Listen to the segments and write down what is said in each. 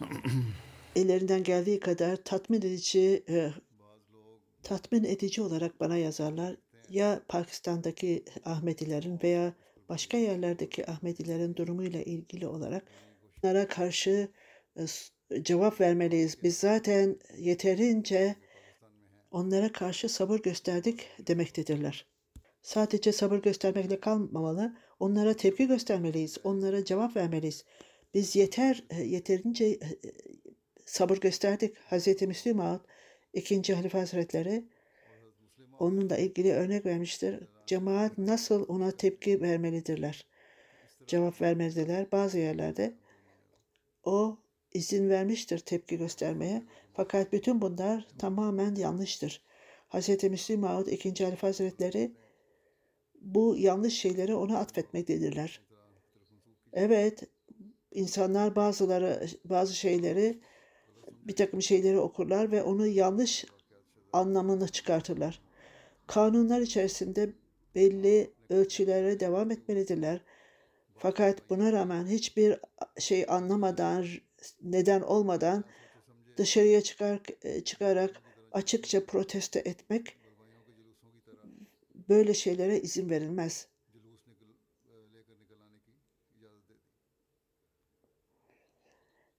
ellerinden geldiği kadar tatmin edici e, tatmin edici olarak bana yazarlar. Ya Pakistan'daki Ahmedilerin veya başka yerlerdeki Ahmedilerin durumuyla ilgili olarak onlara karşı e, cevap vermeliyiz. Biz zaten yeterince onlara karşı sabır gösterdik demektedirler. Sadece sabır göstermekle kalmamalı, onlara tepki göstermeliyiz, onlara cevap vermeliyiz. Biz yeter, e, yeterince e, sabır gösterdik. Hz. Müslim Maud, ikinci Halife Hazretleri onunla ilgili örnek vermiştir. Cemaat nasıl ona tepki vermelidirler? Cevap vermelidirler. Bazı yerlerde o izin vermiştir tepki göstermeye. Fakat bütün bunlar tamamen yanlıştır. Hz. Müslim Maud ikinci Halife Hazretleri bu yanlış şeyleri ona atfetmektedirler. Evet, insanlar bazıları bazı şeyleri bir takım şeyleri okurlar ve onu yanlış anlamını çıkartırlar. Kanunlar içerisinde belli ölçülere devam etmelidirler. Fakat buna rağmen hiçbir şey anlamadan, neden olmadan dışarıya çıkar, çıkarak açıkça protesto etmek böyle şeylere izin verilmez.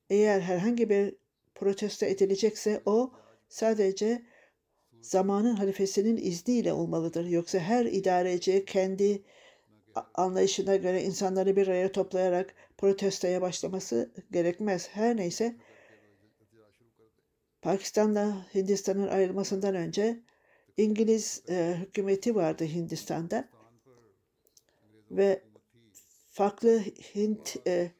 Eğer herhangi bir protesto edilecekse o sadece zamanın halifesinin izniyle olmalıdır. Yoksa her idareci kendi anlayışına göre insanları bir araya toplayarak protestoya başlaması gerekmez. Her neyse Pakistan'la Hindistan'ın ayrılmasından önce İngiliz e, hükümeti vardı Hindistan'da ve farklı Hint e,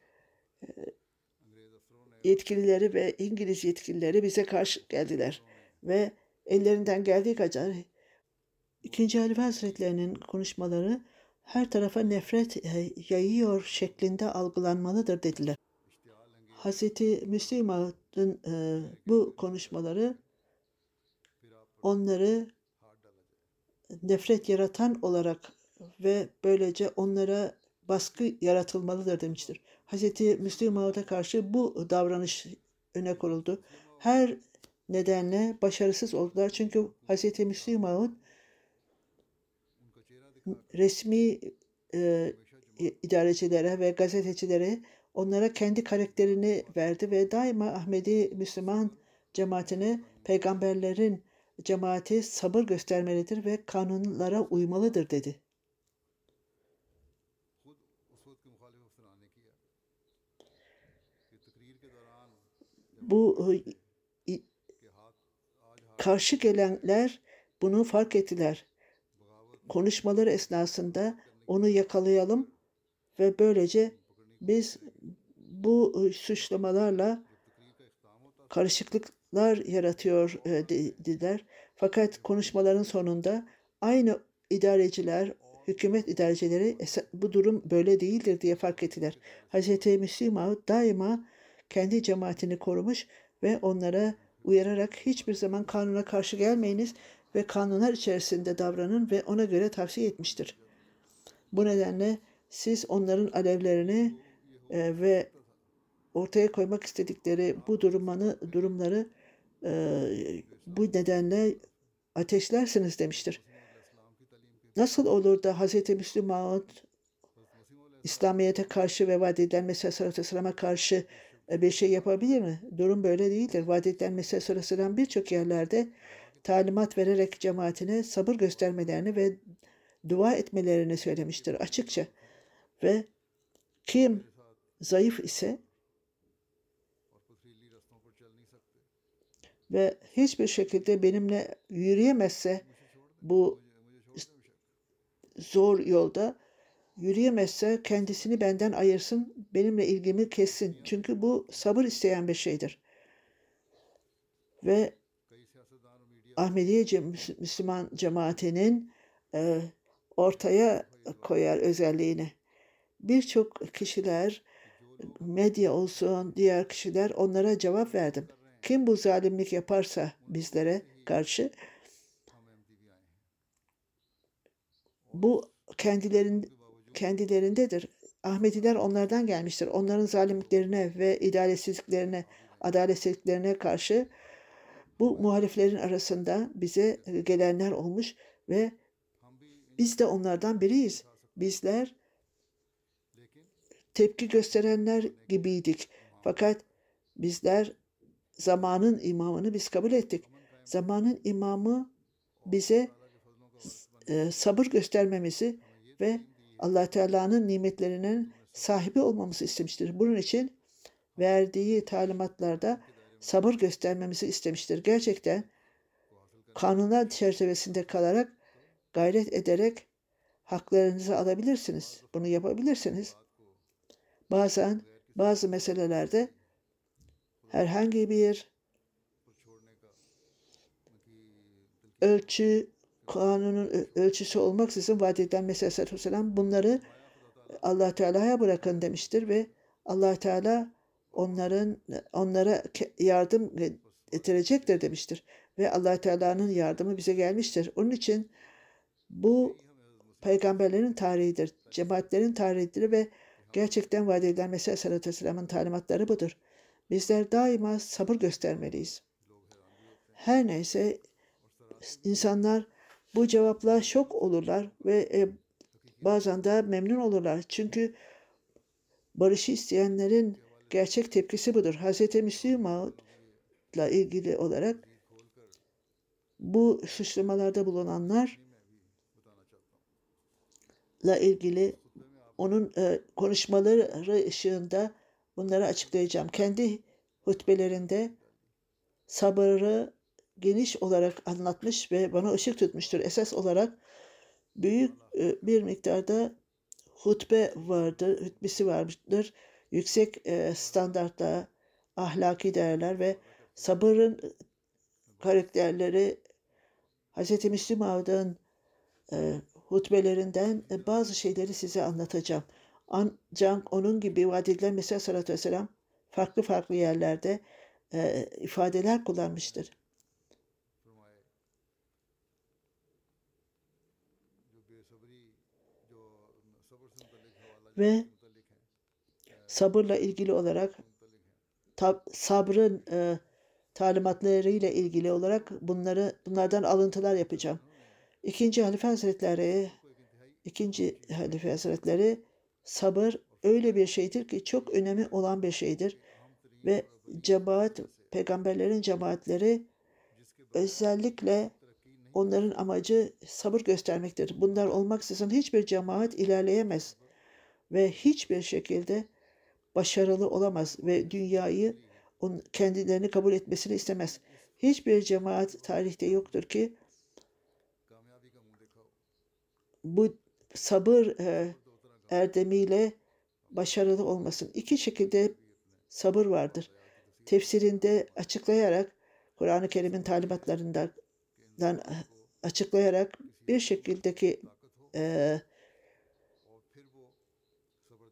yetkilileri ve İngiliz yetkilileri bize karşı geldiler ve ellerinden geldiği kadar İkinci Halife Hazretlerinin konuşmaları her tarafa nefret e, yayıyor şeklinde algılanmalıdır dediler. Hazreti Müslim Maud'un e, bu konuşmaları onları nefret yaratan olarak ve böylece onlara baskı yaratılmalıdır demiştir. Hz. Müslim Maud'a karşı bu davranış öne konuldu. Her nedenle başarısız oldular. Çünkü Hz. Müslim Maud resmi e, idarecilere ve gazetecilere onlara kendi karakterini verdi ve daima Ahmedi Müslüman cemaatine peygamberlerin cemaati sabır göstermelidir ve kanunlara uymalıdır dedi. Bu e, karşı gelenler bunu fark ettiler. Konuşmaları esnasında onu yakalayalım ve böylece biz bu e, suçlamalarla karışıklıklar yaratıyor e, de- dediler. Fakat konuşmaların sonunda aynı idareciler, hükümet idarecileri "Esa- bu durum böyle değildir diye fark ettiler. Hz. Müslim Maud daima kendi cemaatini korumuş ve onlara uyararak hiçbir zaman kanuna karşı gelmeyiniz ve kanunlar içerisinde davranın ve ona göre tavsiye etmiştir. Bu nedenle siz onların alevlerini e, ve ortaya koymak istedikleri bu durumanı, durumları e, bu nedenle ateşlersiniz demiştir. Nasıl olur da Hz. Müslüm Maud İslamiyet'e karşı ve vaat edilen Mesih Aleyhisselam'a karşı bir şey yapabilir mi? Durum böyle değildir. Vaat edilen Mesih Aleyhisselam birçok yerlerde talimat vererek cemaatine sabır göstermelerini ve dua etmelerini söylemiştir açıkça. Ve kim zayıf ise ve hiçbir şekilde benimle yürüyemezse bu zor yolda yürüyemezse kendisini benden ayırsın, benimle ilgimi kessin. Çünkü bu sabır isteyen bir şeydir. Ve Ahmediye Müslüman cemaatinin e, ortaya koyar özelliğini. Birçok kişiler, medya olsun, diğer kişiler onlara cevap verdim. Kim bu zalimlik yaparsa bizlere karşı bu kendilerin kendilerindedir. Ahmediler onlardan gelmiştir. Onların zalimliklerine ve adaletsizliklerine, adaletsizliklerine karşı bu muhaliflerin arasında bize gelenler olmuş ve biz de onlardan biriyiz. Bizler tepki gösterenler gibiydik. Fakat bizler zamanın imamını biz kabul ettik. Zamanın imamı bize e, sabır göstermemizi ve allah Teala'nın nimetlerinin sahibi olmamızı istemiştir. Bunun için verdiği talimatlarda sabır göstermemizi istemiştir. Gerçekten kanunlar çerçevesinde kalarak gayret ederek haklarınızı alabilirsiniz. Bunu yapabilirsiniz. Bazen bazı meselelerde herhangi bir ölçü kanunun ölçüsü olmaksızın vaat edilen Mesih Aleyhisselam bunları allah Teala'ya bırakın demiştir ve allah Teala onların onlara yardım getirecektir demiştir. Ve allah Teala'nın yardımı bize gelmiştir. Onun için bu peygamberlerin tarihidir, cemaatlerin tarihidir ve gerçekten vaat edilen Mesih Aleyhisselam'ın talimatları budur. Bizler daima sabır göstermeliyiz. Her neyse insanlar bu cevapla şok olurlar ve e, bazen de memnun olurlar. Çünkü barışı isteyenlerin gerçek tepkisi budur. Hz. Müslim Maud'la ilgili olarak bu suçlamalarda bulunanlar la ilgili onun e, konuşmaları ışığında bunları açıklayacağım. Kendi hutbelerinde sabırı geniş olarak anlatmış ve bana ışık tutmuştur. Esas olarak büyük e, bir miktarda hutbe vardır, hutbesi vardır. Yüksek e, standartla ahlaki değerler ve sabırın karakterleri Hz. Müslüm Ağa'nın e, hutbelerinden bazı şeyleri size anlatacağım. Ancak onun gibi vaat edilen Mesih Sallallahu Vesselam farklı farklı yerlerde ifadeler kullanmıştır. Ve sabırla ilgili olarak tab, sabrın e, talimatlarıyla ilgili olarak bunları bunlardan alıntılar yapacağım. İkinci Halife Hazretleri ikinci Halife Hazretleri sabır öyle bir şeydir ki çok önemi olan bir şeydir ve cemaat peygamberlerin cemaatleri özellikle onların amacı sabır göstermektir. Bunlar olmaksızın hiçbir cemaat ilerleyemez ve hiçbir şekilde başarılı olamaz ve dünyayı kendilerini kabul etmesini istemez. Hiçbir cemaat tarihte yoktur ki bu sabır e, erdemiyle başarılı olmasın. İki şekilde sabır vardır. Tefsirinde açıklayarak Kur'an-ı Kerim'in talimatlarından açıklayarak bir şekildeki e,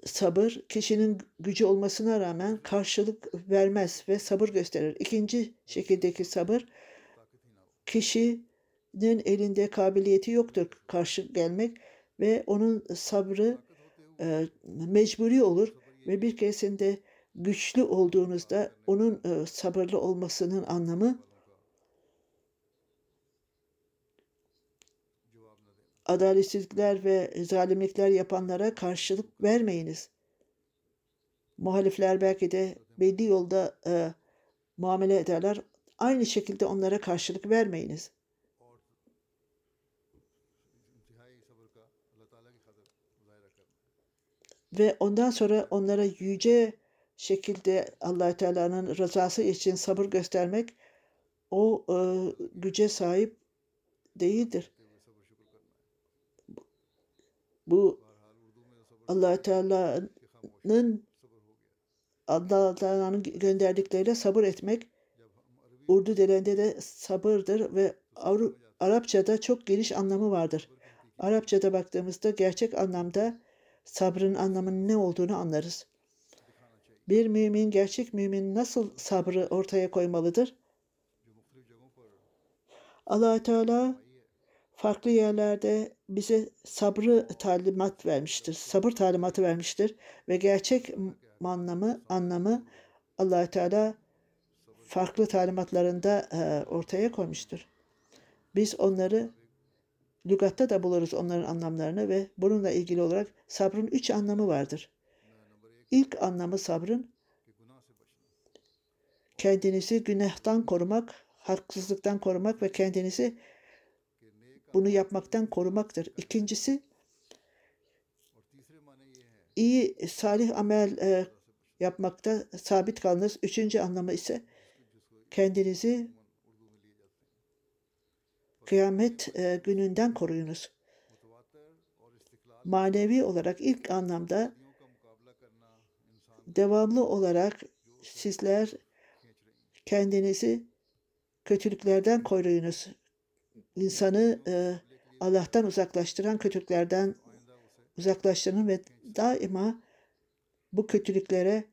sabır kişinin gücü olmasına rağmen karşılık vermez ve sabır gösterir. İkinci şekildeki sabır kişi elinde kabiliyeti yoktur karşı gelmek ve onun sabrı e, mecburi olur ve bir keresinde güçlü olduğunuzda onun e, sabırlı olmasının anlamı adaletsizlikler ve zalimlikler yapanlara karşılık vermeyiniz. Muhalifler belki de belli yolda e, muamele ederler. Aynı şekilde onlara karşılık vermeyiniz. Ve ondan sonra onlara yüce şekilde allah Teala'nın rızası için sabır göstermek o e, güce sahip değildir. Bu allah Teala'nın allah Teala'nın gönderdikleriyle sabır etmek Urdu dilinde de sabırdır ve Arapçada çok geniş anlamı vardır. Arapçada baktığımızda gerçek anlamda sabrın anlamının ne olduğunu anlarız. Bir mümin, gerçek mümin nasıl sabrı ortaya koymalıdır? allah Teala farklı yerlerde bize sabrı talimat vermiştir. Sabır talimatı vermiştir ve gerçek anlamı anlamı allah Teala farklı talimatlarında ortaya koymuştur. Biz onları lügatta da buluruz onların anlamlarını ve bununla ilgili olarak sabrın üç anlamı vardır. İlk anlamı sabrın kendinizi günahtan korumak, haksızlıktan korumak ve kendinizi bunu yapmaktan korumaktır. İkincisi iyi salih amel e, yapmakta sabit kalınız. Üçüncü anlamı ise kendinizi kıyamet e, gününden koruyunuz. Manevi olarak ilk anlamda devamlı olarak sizler kendinizi kötülüklerden koruyunuz. İnsanı e, Allah'tan uzaklaştıran kötülüklerden uzaklaştırın ve daima bu kötülüklere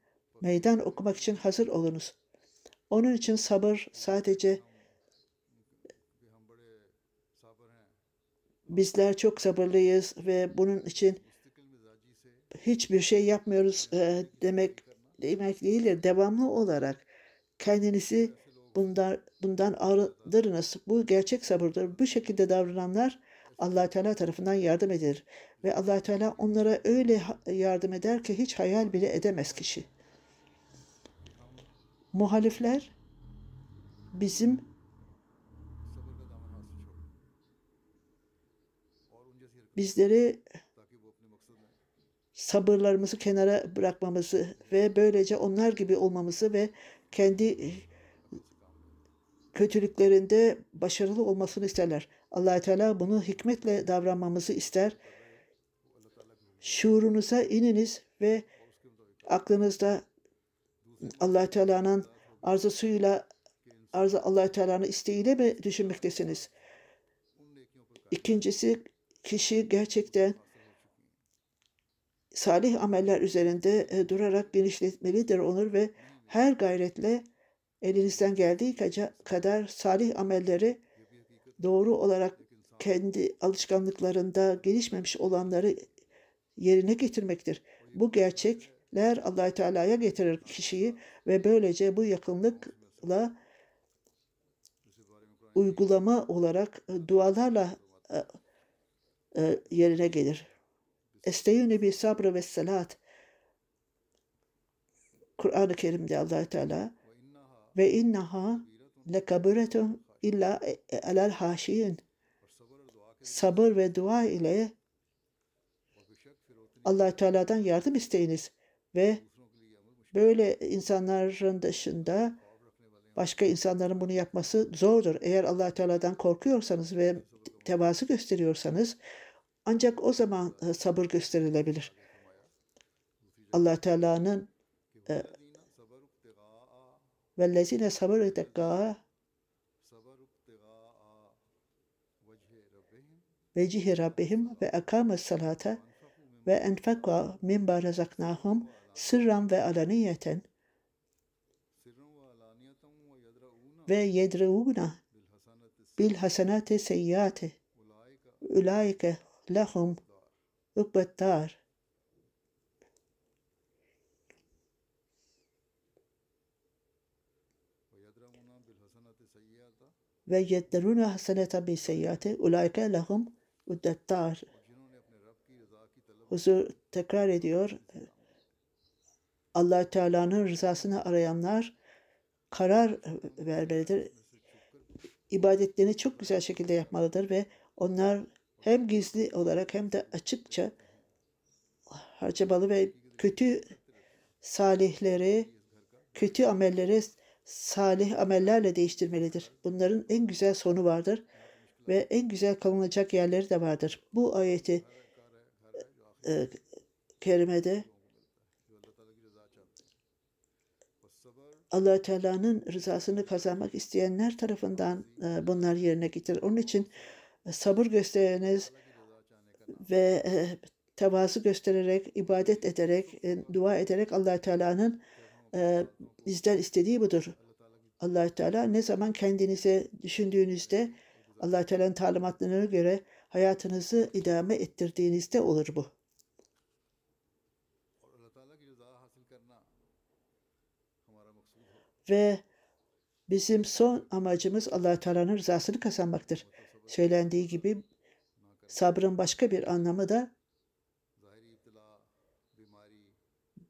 meydan okumak için hazır olunuz. Onun için sabır sadece bizler çok sabırlıyız ve bunun için hiçbir şey yapmıyoruz e, demek demek değildir. Devamlı olarak kendinizi bundan bundan arındırınız. Bu gerçek sabırdır. Bu şekilde davrananlar allah Teala tarafından yardım edilir. Ve allah Teala onlara öyle yardım eder ki hiç hayal bile edemez kişi. Muhalifler bizim bizleri sabırlarımızı kenara bırakmamızı ve böylece onlar gibi olmamızı ve kendi kötülüklerinde başarılı olmasını isterler. allah Teala bunu hikmetle davranmamızı ister. Şuurunuza ininiz ve aklınızda allah Teala'nın arzusuyla arzu allah Teala'nın isteğiyle mi düşünmektesiniz? İkincisi kişi gerçekten salih ameller üzerinde e, durarak genişletmelidir onur ve her gayretle elinizden geldiği kadar salih amelleri doğru olarak kendi alışkanlıklarında gelişmemiş olanları yerine getirmektir. Bu gerçekler allah Teala'ya getirir kişiyi ve böylece bu yakınlıkla uygulama olarak e, dualarla e, e, yerine gelir. Esteyüne bi sabrı ve salat. Kur'an-ı Kerim'de allah Teala ve innaha lekabiretun illa alel haşiyin. Sabır ve dua ile allah Teala'dan yardım isteyiniz ve böyle insanların dışında başka insanların bunu yapması zordur. Eğer allah Teala'dan korkuyorsanız ve tevazu gösteriyorsanız ancak o zaman e, sabır gösterilebilir. allah Teala'nın e, Vellezine sabır ettekâhe vecihi rabbihim ve ekame salate ve enfeka mimba razaknahum sırran ve alaniyeten ve yedreuna bil hasenate seyyate ulaike lehum ukbettar ve yedderune hasenete bi seyyate ulaike lahum uddettar. Huzur tekrar ediyor. allah Teala'nın rızasını arayanlar karar vermelidir. İbadetlerini çok güzel şekilde yapmalıdır ve onlar hem gizli olarak hem de açıkça harcamalı ve kötü salihleri, kötü amelleri salih amellerle değiştirmelidir. Bunların en güzel sonu vardır ve en güzel kalınacak yerleri de vardır. Bu ayeti e, kerimede allah Teala'nın rızasını kazanmak isteyenler tarafından e, bunlar yerine getirir. Onun için e, sabır gösteriniz ve e, tevazu göstererek, ibadet ederek, e, dua ederek allah Teala'nın ee, bizden istediği budur. allah Teala ne zaman kendinize düşündüğünüzde allah Teala'nın talimatlarına göre hayatınızı idame ettirdiğinizde olur bu. Ve bizim son amacımız allah Teala'nın rızasını kazanmaktır. Söylendiği gibi sabrın başka bir anlamı da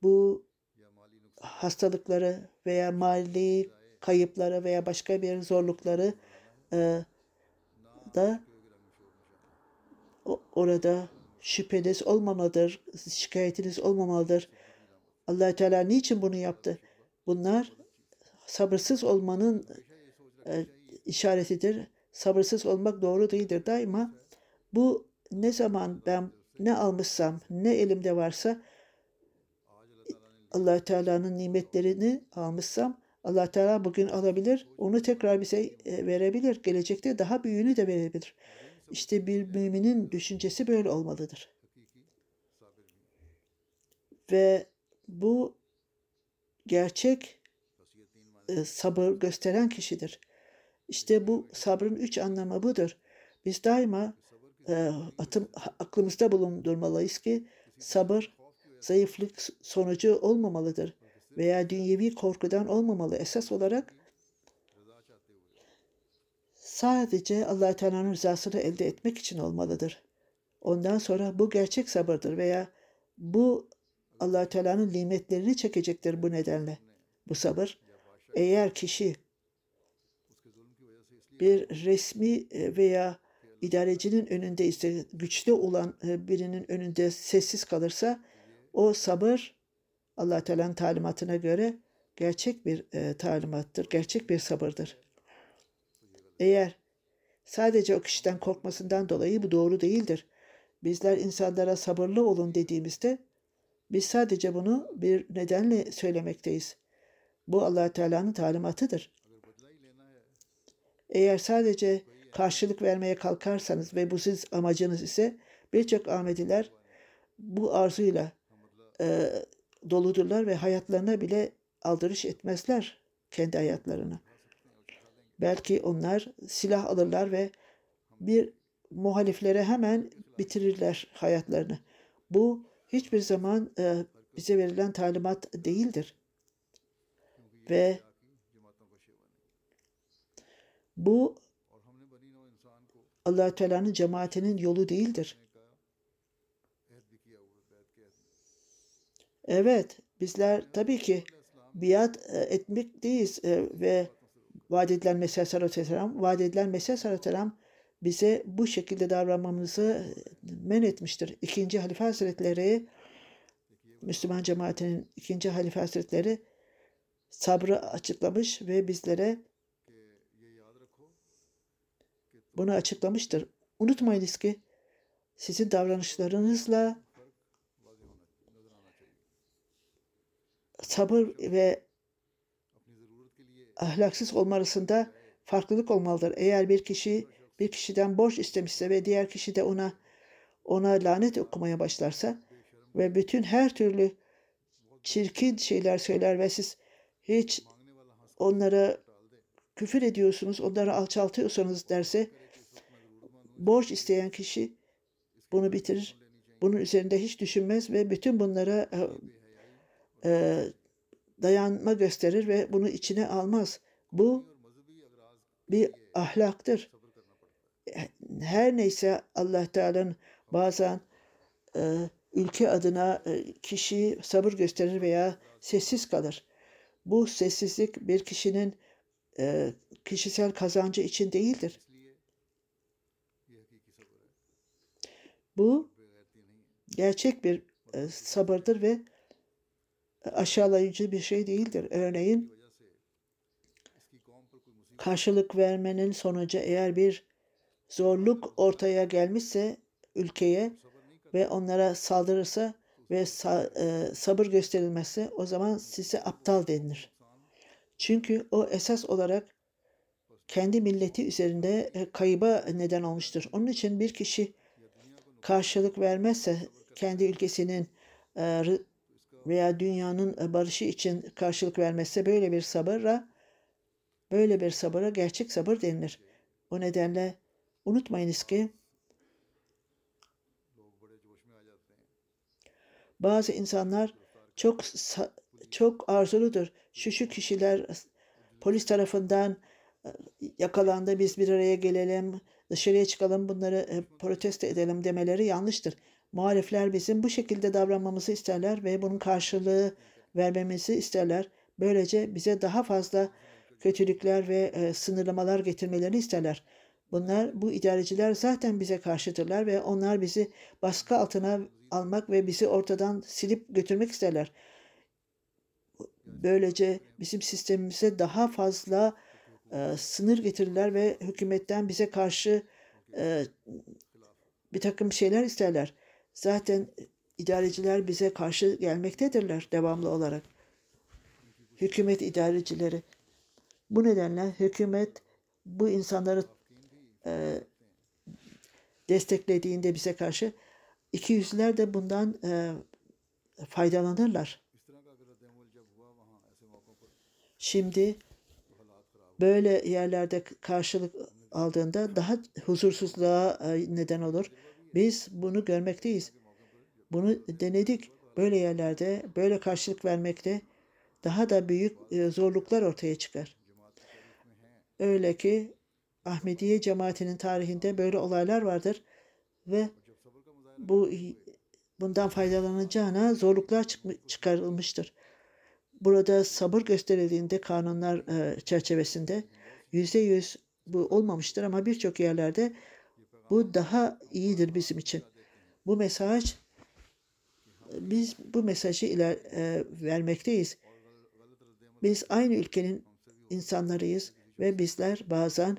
bu hastalıkları veya mali kayıpları veya başka bir zorlukları e, da orada şüpheniz olmamalıdır, şikayetiniz olmamalıdır. allah Teala niçin bunu yaptı? Bunlar sabırsız olmanın e, işaretidir. Sabırsız olmak doğru değildir. Daima bu ne zaman ben ne almışsam, ne elimde varsa allah Teala'nın nimetlerini almışsam allah Teala bugün alabilir, onu tekrar bize e, verebilir. Gelecekte daha büyüğünü de verebilir. İşte bir müminin düşüncesi böyle olmalıdır. Ve bu gerçek e, sabır gösteren kişidir. İşte bu sabrın üç anlamı budur. Biz daima e, atım, aklımızda bulundurmalıyız ki sabır zayıflık sonucu olmamalıdır veya dünyevi korkudan olmamalı. Esas olarak sadece allah Teala'nın rızasını elde etmek için olmalıdır. Ondan sonra bu gerçek sabırdır veya bu allah Teala'nın nimetlerini çekecektir bu nedenle. Bu sabır eğer kişi bir resmi e, veya idarecinin önünde ise güçlü olan e, birinin önünde sessiz kalırsa o sabır allah Teala'nın talimatına göre gerçek bir e, talimattır, gerçek bir sabırdır. Eğer sadece o kişiden korkmasından dolayı bu doğru değildir. Bizler insanlara sabırlı olun dediğimizde biz sadece bunu bir nedenle söylemekteyiz. Bu allah Teala'nın talimatıdır. Eğer sadece karşılık vermeye kalkarsanız ve bu siz amacınız ise birçok Ahmediler bu arzuyla e, doludurlar ve hayatlarına bile aldırış etmezler kendi hayatlarına. Belki onlar silah alırlar ve bir muhaliflere hemen bitirirler hayatlarını. Bu hiçbir zaman e, bize verilen talimat değildir. Ve bu allah Teala'nın cemaatinin yolu değildir. Evet, bizler tabii ki biat e, etmekteyiz e, ve vaat edilen Mesih sallallahu aleyhi ve sellem, vaat edilen Mesih sallallahu aleyhi ve sellem bize bu şekilde davranmamızı men etmiştir. İkinci Halife Hazretleri, Müslüman cemaatinin ikinci Halife Hazretleri sabrı açıklamış ve bizlere bunu açıklamıştır. Unutmayınız ki sizin davranışlarınızla sabır ve ahlaksız olma arasında farklılık olmalıdır. Eğer bir kişi bir kişiden borç istemişse ve diğer kişi de ona ona lanet okumaya başlarsa ve bütün her türlü çirkin şeyler söyler ve siz hiç onlara küfür ediyorsunuz, onları alçaltıyorsanız derse borç isteyen kişi bunu bitirir. Bunun üzerinde hiç düşünmez ve bütün bunlara e, dayanma gösterir ve bunu içine almaz. Bu bir ahlaktır. Her neyse Allah Teala'nın bazen e, ülke adına e, kişi sabır gösterir veya sessiz kalır. Bu sessizlik bir kişinin e, kişisel kazancı için değildir. Bu gerçek bir e, sabırdır ve aşağılayıcı bir şey değildir. Örneğin karşılık vermenin sonucu eğer bir zorluk ortaya gelmişse ülkeye ve onlara saldırırsa ve e, sabır gösterilmezse o zaman size aptal denilir. Çünkü o esas olarak kendi milleti üzerinde e, kayıba neden olmuştur. Onun için bir kişi karşılık vermezse kendi ülkesinin e, veya dünyanın e, barışı için karşılık vermezse böyle bir sabıra böyle bir sabıra gerçek sabır denilir. O nedenle unutmayınız ki bazı insanlar çok çok arzuludur. Şu şu kişiler polis tarafından e, yakalandı biz bir araya gelelim dışarıya çıkalım bunları e, protesto edelim demeleri yanlıştır. Muhalifler bizim bu şekilde davranmamızı isterler ve bunun karşılığı vermemizi isterler. Böylece bize daha fazla kötülükler ve e, sınırlamalar getirmelerini isterler. Bunlar bu idareciler zaten bize karşıdırlar ve onlar bizi baskı altına almak ve bizi ortadan silip götürmek isterler. Böylece bizim sistemimize daha fazla e, sınır getirirler ve hükümetten bize karşı e, bir takım şeyler isterler. Zaten idareciler bize karşı gelmektedirler devamlı olarak. Hükümet idarecileri. Bu nedenle hükümet bu insanları e, desteklediğinde bize karşı iki yüzler de bundan e, faydalanırlar. Şimdi böyle yerlerde karşılık aldığında daha huzursuzluğa e, neden olur. Biz bunu görmekteyiz. Bunu denedik. Böyle yerlerde böyle karşılık vermekte daha da büyük e, zorluklar ortaya çıkar. Öyle ki Ahmediye cemaatinin tarihinde böyle olaylar vardır ve bu bundan faydalanacağına zorluklar çıkarılmıştır. Burada sabır gösterildiğinde kanunlar e, çerçevesinde yüzde yüz bu olmamıştır ama birçok yerlerde bu daha iyidir bizim için. Bu mesaj biz bu mesajı iler, e, vermekteyiz. Biz aynı ülkenin insanlarıyız ve bizler bazen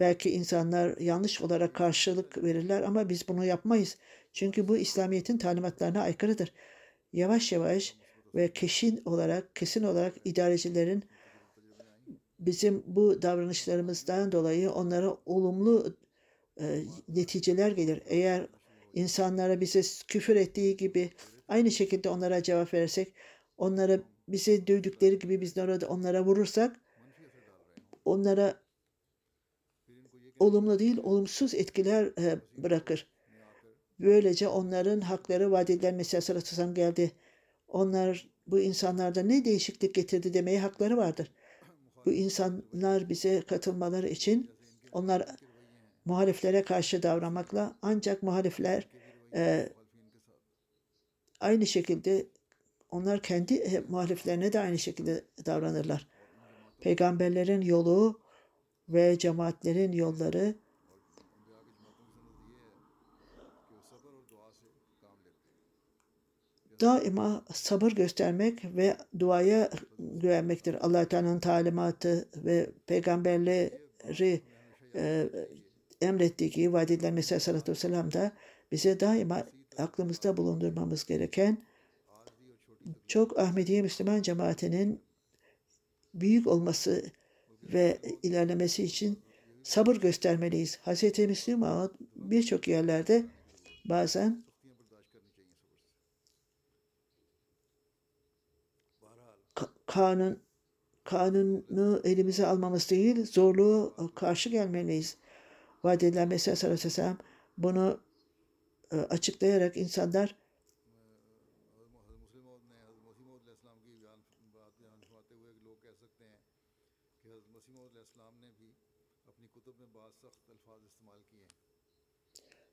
belki insanlar yanlış olarak karşılık verirler ama biz bunu yapmayız. Çünkü bu İslamiyet'in talimatlarına aykırıdır. Yavaş yavaş ve kesin olarak kesin olarak idarecilerin bizim bu davranışlarımızdan dolayı onlara olumlu e, neticeler gelir. Eğer insanlara bize küfür ettiği gibi aynı şekilde onlara cevap verirsek, onlara bize dövdükleri gibi biz orada onlara vurursak, onlara olumlu değil, olumsuz etkiler e, bırakır. Böylece onların hakları vaat edilen Mesih Aleyhisselam geldi. Onlar bu insanlarda ne değişiklik getirdi demeye hakları vardır. Bu insanlar bize katılmaları için onlar muhaliflere karşı davranmakla ancak muhalifler e, aynı şekilde onlar kendi muhaliflerine de aynı şekilde davranırlar. Peygamberlerin yolu ve cemaatlerin yolları daima sabır göstermek ve duaya güvenmektir. allah Teala'nın talimatı ve peygamberleri e, emrettiği vaat edilen Mesih Aleyhisselatü Vesselam da bize daima aklımızda bulundurmamız gereken çok Ahmediye Müslüman cemaatinin büyük olması ve ilerlemesi için sabır göstermeliyiz. Hz. Müslüman birçok yerlerde bazen kanun kanunu elimize almamız değil, zorluğu karşı gelmeliyiz vaat edilen Mesih sallallahu aleyhi ve sellem bunu e, açıklayarak insanlar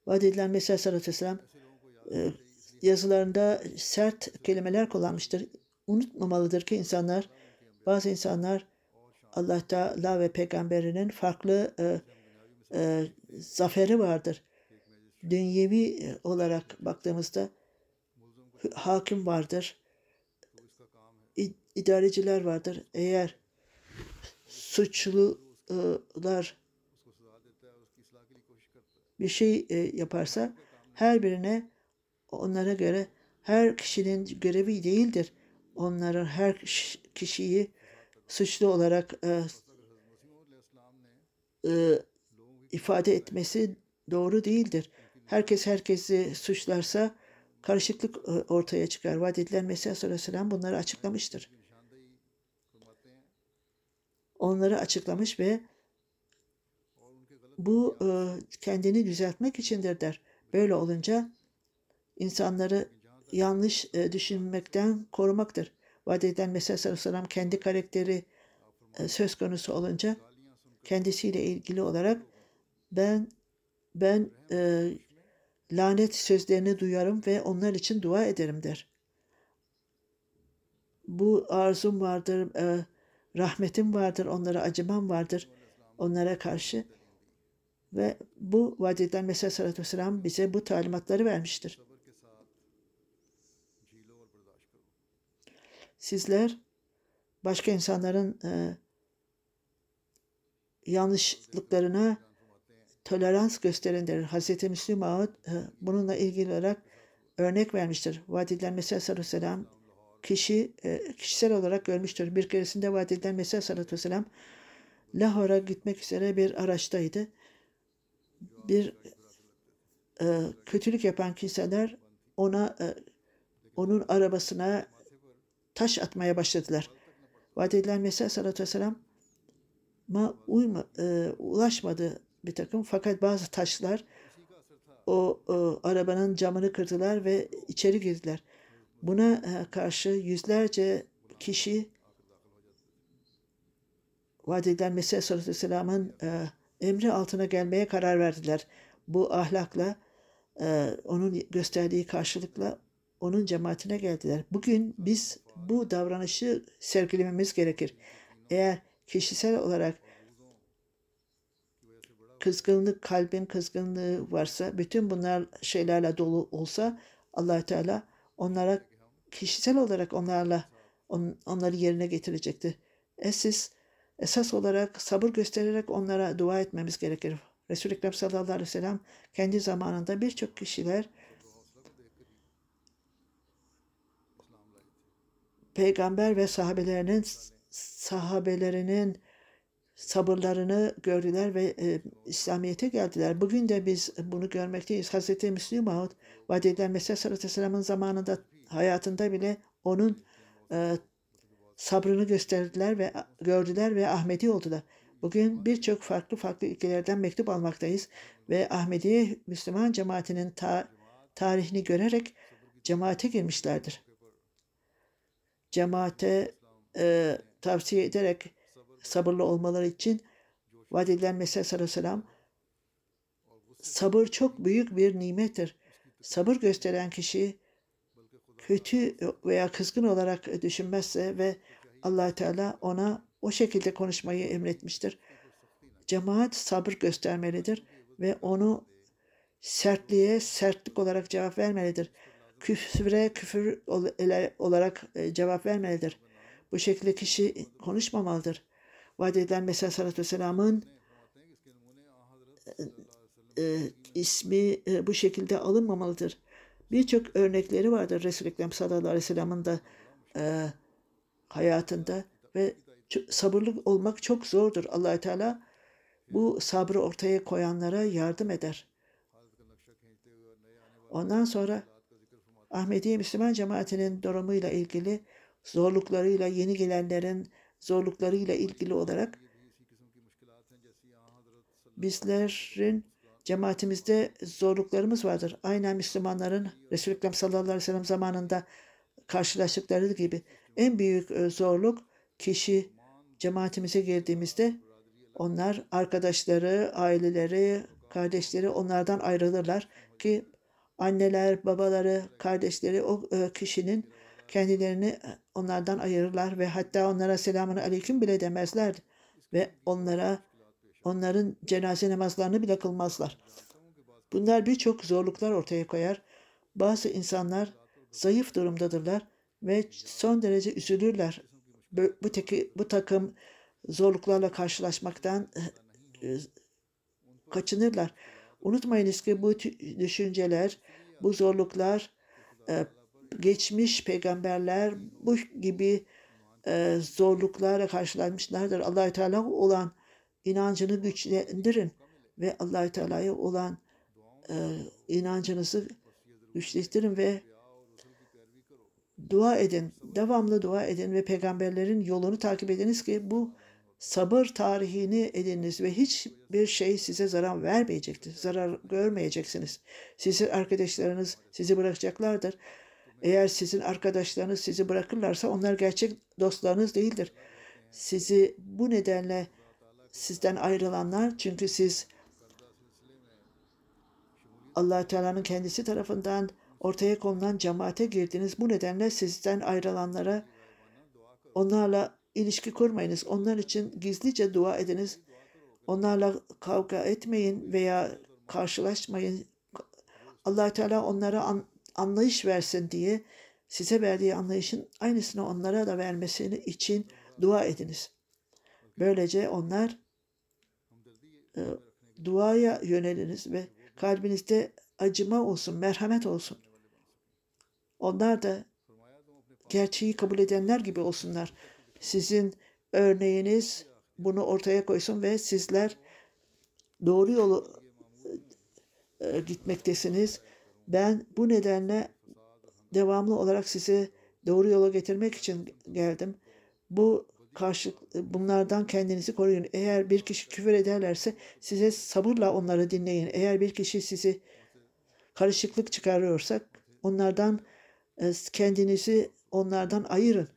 vaat edilen Mesih sallallahu aleyhi ve sellem e, yazılarında sert kelimeler kullanmıştır. Unutmamalıdır ki insanlar, bazı insanlar Allah Teala ve peygamberinin farklı e, e, zaferi vardır. Dünyevi e, olarak baktığımızda hakim vardır. idareciler vardır. Eğer suçlular bir şey e, yaparsa her birine onlara göre her kişinin görevi değildir. Onların her kişiyi suçlu olarak e, e ifade etmesi doğru değildir. Herkes herkesi suçlarsa karışıklık e, ortaya çıkar. Vaat edilen Mesih Aleyhisselam bunları açıklamıştır. Onları açıklamış ve bu e, kendini düzeltmek içindir der. Böyle olunca insanları yanlış e, düşünmekten korumaktır. Vaat edilen Mesih Aleyhisselam kendi karakteri söz konusu olunca kendisiyle ilgili olarak ben ben e, lanet sözlerini duyarım ve onlar için dua ederim der. Bu arzum vardır, e, rahmetim vardır, onlara acımam vardır onlara karşı. Ve bu vadiden Mesih Aleyhisselatü Vesselam bize bu talimatları vermiştir. Sizler başka insanların e, yanlışlıklarına tolerans gösterin der. Hz. Müslüm Ağad e, bununla ilgili olarak örnek vermiştir. Vaat edilen Mesih sallallahu aleyhi ve sellem kişi e, kişisel olarak görmüştür. Bir keresinde vaat edilen Mesih sallallahu aleyhi ve sellem Lahor'a gitmek üzere bir araçtaydı. Bir e, kötülük yapan kimseler ona e, onun arabasına taş atmaya başladılar. Vaat edilen Mesih sallallahu aleyhi ve sellem ma uyma, e, ulaşmadı bir takım fakat bazı taşlar o, o arabanın camını kırdılar ve içeri girdiler. Buna e, karşı yüzlerce kişi vaat edilen Mesih sallallahu aleyhi ve emri altına gelmeye karar verdiler. Bu ahlakla e, onun gösterdiği karşılıkla onun cemaatine geldiler. Bugün biz bu davranışı sergilememiz gerekir. Eğer kişisel olarak kızgınlık, kalbin kızgınlığı varsa, bütün bunlar şeylerle dolu olsa allah Teala onlara kişisel olarak onlarla on, onları yerine getirecektir. Esas, esas olarak sabır göstererek onlara dua etmemiz gerekir. Resul-i Ekrem sallallahu aleyhi ve sellem kendi zamanında birçok kişiler peygamber ve sahabelerinin sahabelerinin sabırlarını gördüler ve e, İslamiyet'e geldiler. Bugün de biz bunu görmekteyiz. Hazreti Müslüm Maud vaat Mesih sallallahu aleyhi zamanında hayatında bile onun e, sabrını gösterdiler ve gördüler ve Ahmedi oldular. Bugün birçok farklı farklı ülkelerden mektup almaktayız ve Ahmediye Müslüman cemaatinin ta- tarihini görerek cemaate girmişlerdir. Cemaate e, tavsiye ederek sabırlı olmaları için vaat edilen Mesih sallallahu aleyhi ve sellem sabır çok büyük bir nimettir. Sabır gösteren kişi kötü veya kızgın olarak düşünmezse ve allah Teala ona o şekilde konuşmayı emretmiştir. Cemaat sabır göstermelidir ve onu sertliğe sertlik olarak cevap vermelidir. Küfre küfür olarak cevap vermelidir. Bu şekilde kişi konuşmamalıdır. Vaat edilen Mesih sallallahu aleyhi ve sellem'in e, ismi e, bu şekilde alınmamalıdır. Birçok örnekleri vardır Resul-i Ekrem sallallahu aleyhi ve sellem'in e, hayatında ve sabırlı olmak çok zordur. allah Teala bu sabrı ortaya koyanlara yardım eder. Ondan sonra Ahmediye Müslüman cemaatinin durumuyla ilgili zorluklarıyla yeni gelenlerin zorluklarıyla ilgili olarak bizlerin cemaatimizde zorluklarımız vardır. Aynen Müslümanların Resulü Ekrem sallallahu aleyhi ve sellem zamanında karşılaştıkları gibi en büyük e, zorluk kişi cemaatimize girdiğimizde onlar arkadaşları, aileleri, kardeşleri onlardan ayrılırlar ki anneler, babaları, kardeşleri o e, kişinin kendilerini e, onlardan ayırırlar ve hatta onlara selamun aleyküm bile demezler ve onlara onların cenaze namazlarını bile kılmazlar. Bunlar birçok zorluklar ortaya koyar. Bazı insanlar zayıf durumdadırlar ve son derece üzülürler. Bu, teki, bu takım zorluklarla karşılaşmaktan e, kaçınırlar. Unutmayınız ki bu düşünceler, bu zorluklar e, geçmiş peygamberler bu gibi e, zorluklarla karşılanmışlardır. allah Teala olan inancını güçlendirin ve allah Teala'ya olan e, inancınızı güçlendirin ve dua edin. Devamlı dua edin ve peygamberlerin yolunu takip ediniz ki bu sabır tarihini ediniz ve hiçbir şey size zarar vermeyecektir. Zarar görmeyeceksiniz. Sizin arkadaşlarınız sizi bırakacaklardır. Eğer sizin arkadaşlarınız sizi bırakırlarsa onlar gerçek dostlarınız değildir. Sizi bu nedenle sizden ayrılanlar çünkü siz allah Teala'nın kendisi tarafından ortaya konulan cemaate girdiniz. Bu nedenle sizden ayrılanlara onlarla ilişki kurmayınız. Onlar için gizlice dua ediniz. Onlarla kavga etmeyin veya karşılaşmayın. allah Teala onlara an, anlayış versin diye size verdiği anlayışın aynısını onlara da vermesini için dua ediniz. Böylece onlar e, duaya yöneliniz ve kalbinizde acıma olsun, merhamet olsun. Onlar da gerçeği kabul edenler gibi olsunlar. Sizin örneğiniz bunu ortaya koysun ve sizler doğru yolu e, gitmektesiniz. Ben bu nedenle devamlı olarak sizi doğru yola getirmek için geldim. Bu karşı bunlardan kendinizi koruyun. Eğer bir kişi küfür ederlerse size sabırla onları dinleyin. Eğer bir kişi sizi karışıklık çıkarıyorsa onlardan e, kendinizi onlardan ayırın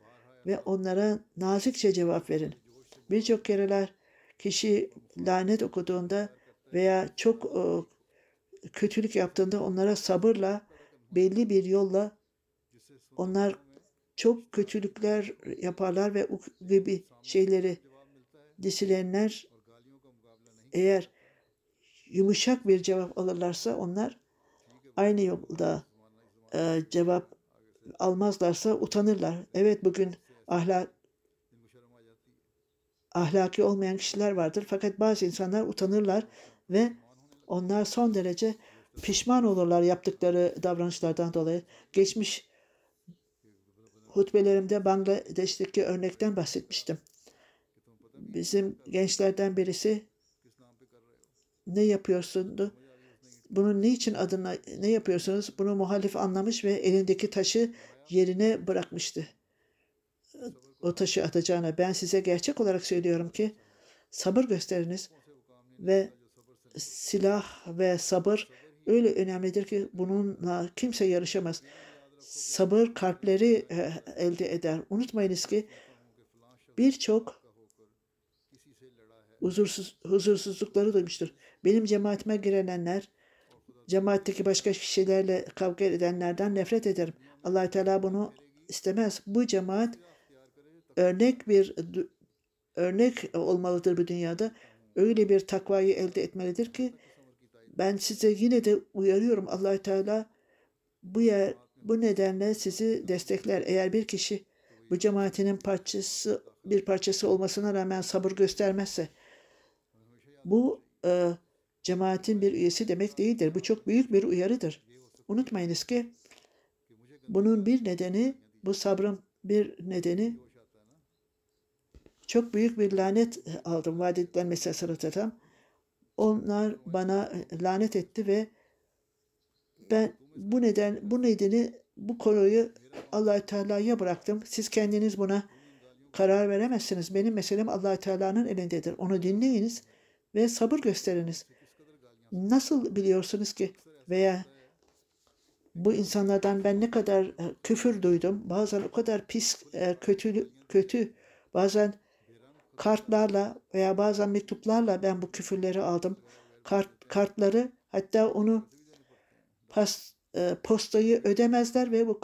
ve onlara nazikçe cevap verin. Birçok kereler kişi lanet okuduğunda veya çok e, kötülük yaptığında onlara sabırla belli bir yolla onlar çok kötülükler yaparlar ve o gibi şeyleri disilenler eğer yumuşak bir cevap alırlarsa onlar aynı yolda e, cevap almazlarsa utanırlar. Evet bugün ahlak ahlaki olmayan kişiler vardır fakat bazı insanlar utanırlar ve onlar son derece pişman olurlar yaptıkları davranışlardan dolayı. Geçmiş hutbelerimde Bangladeş'teki örnekten bahsetmiştim. Bizim gençlerden birisi ne yapıyorsundu? Bunun niçin adına ne yapıyorsunuz? Bunu muhalif anlamış ve elindeki taşı yerine bırakmıştı. O taşı atacağına. Ben size gerçek olarak söylüyorum ki sabır gösteriniz ve silah ve sabır öyle önemlidir ki bununla kimse yarışamaz. Sabır kalpleri e, elde eder. Unutmayınız ki birçok huzursuz, huzursuzlukları duymuştur. Benim cemaatime girenler, cemaatteki başka kişilerle kavga edenlerden nefret ederim. allah Teala bunu istemez. Bu cemaat örnek bir örnek olmalıdır bu dünyada. Öyle bir takvayı elde etmelidir ki ben size yine de uyarıyorum allah Teala bu yer bu nedenle sizi destekler. Eğer bir kişi bu cemaatinin parçası bir parçası olmasına rağmen sabır göstermezse bu e, cemaatin bir üyesi demek değildir. Bu çok büyük bir uyarıdır. Unutmayınız ki bunun bir nedeni bu sabrın bir nedeni çok büyük bir lanet aldım vaat edilen meselesi Onlar bana lanet etti ve ben bu neden bu nedeni bu konuyu allah Teala'ya bıraktım. Siz kendiniz buna karar veremezsiniz. Benim meselem allah Teala'nın elindedir. Onu dinleyiniz ve sabır gösteriniz. Nasıl biliyorsunuz ki veya bu insanlardan ben ne kadar e, küfür duydum. Bazen o kadar pis, e, kötü, kötü bazen kartlarla veya bazen mektuplarla ben bu küfürleri aldım. Kart, kartları hatta onu pas, e, postayı ödemezler ve bu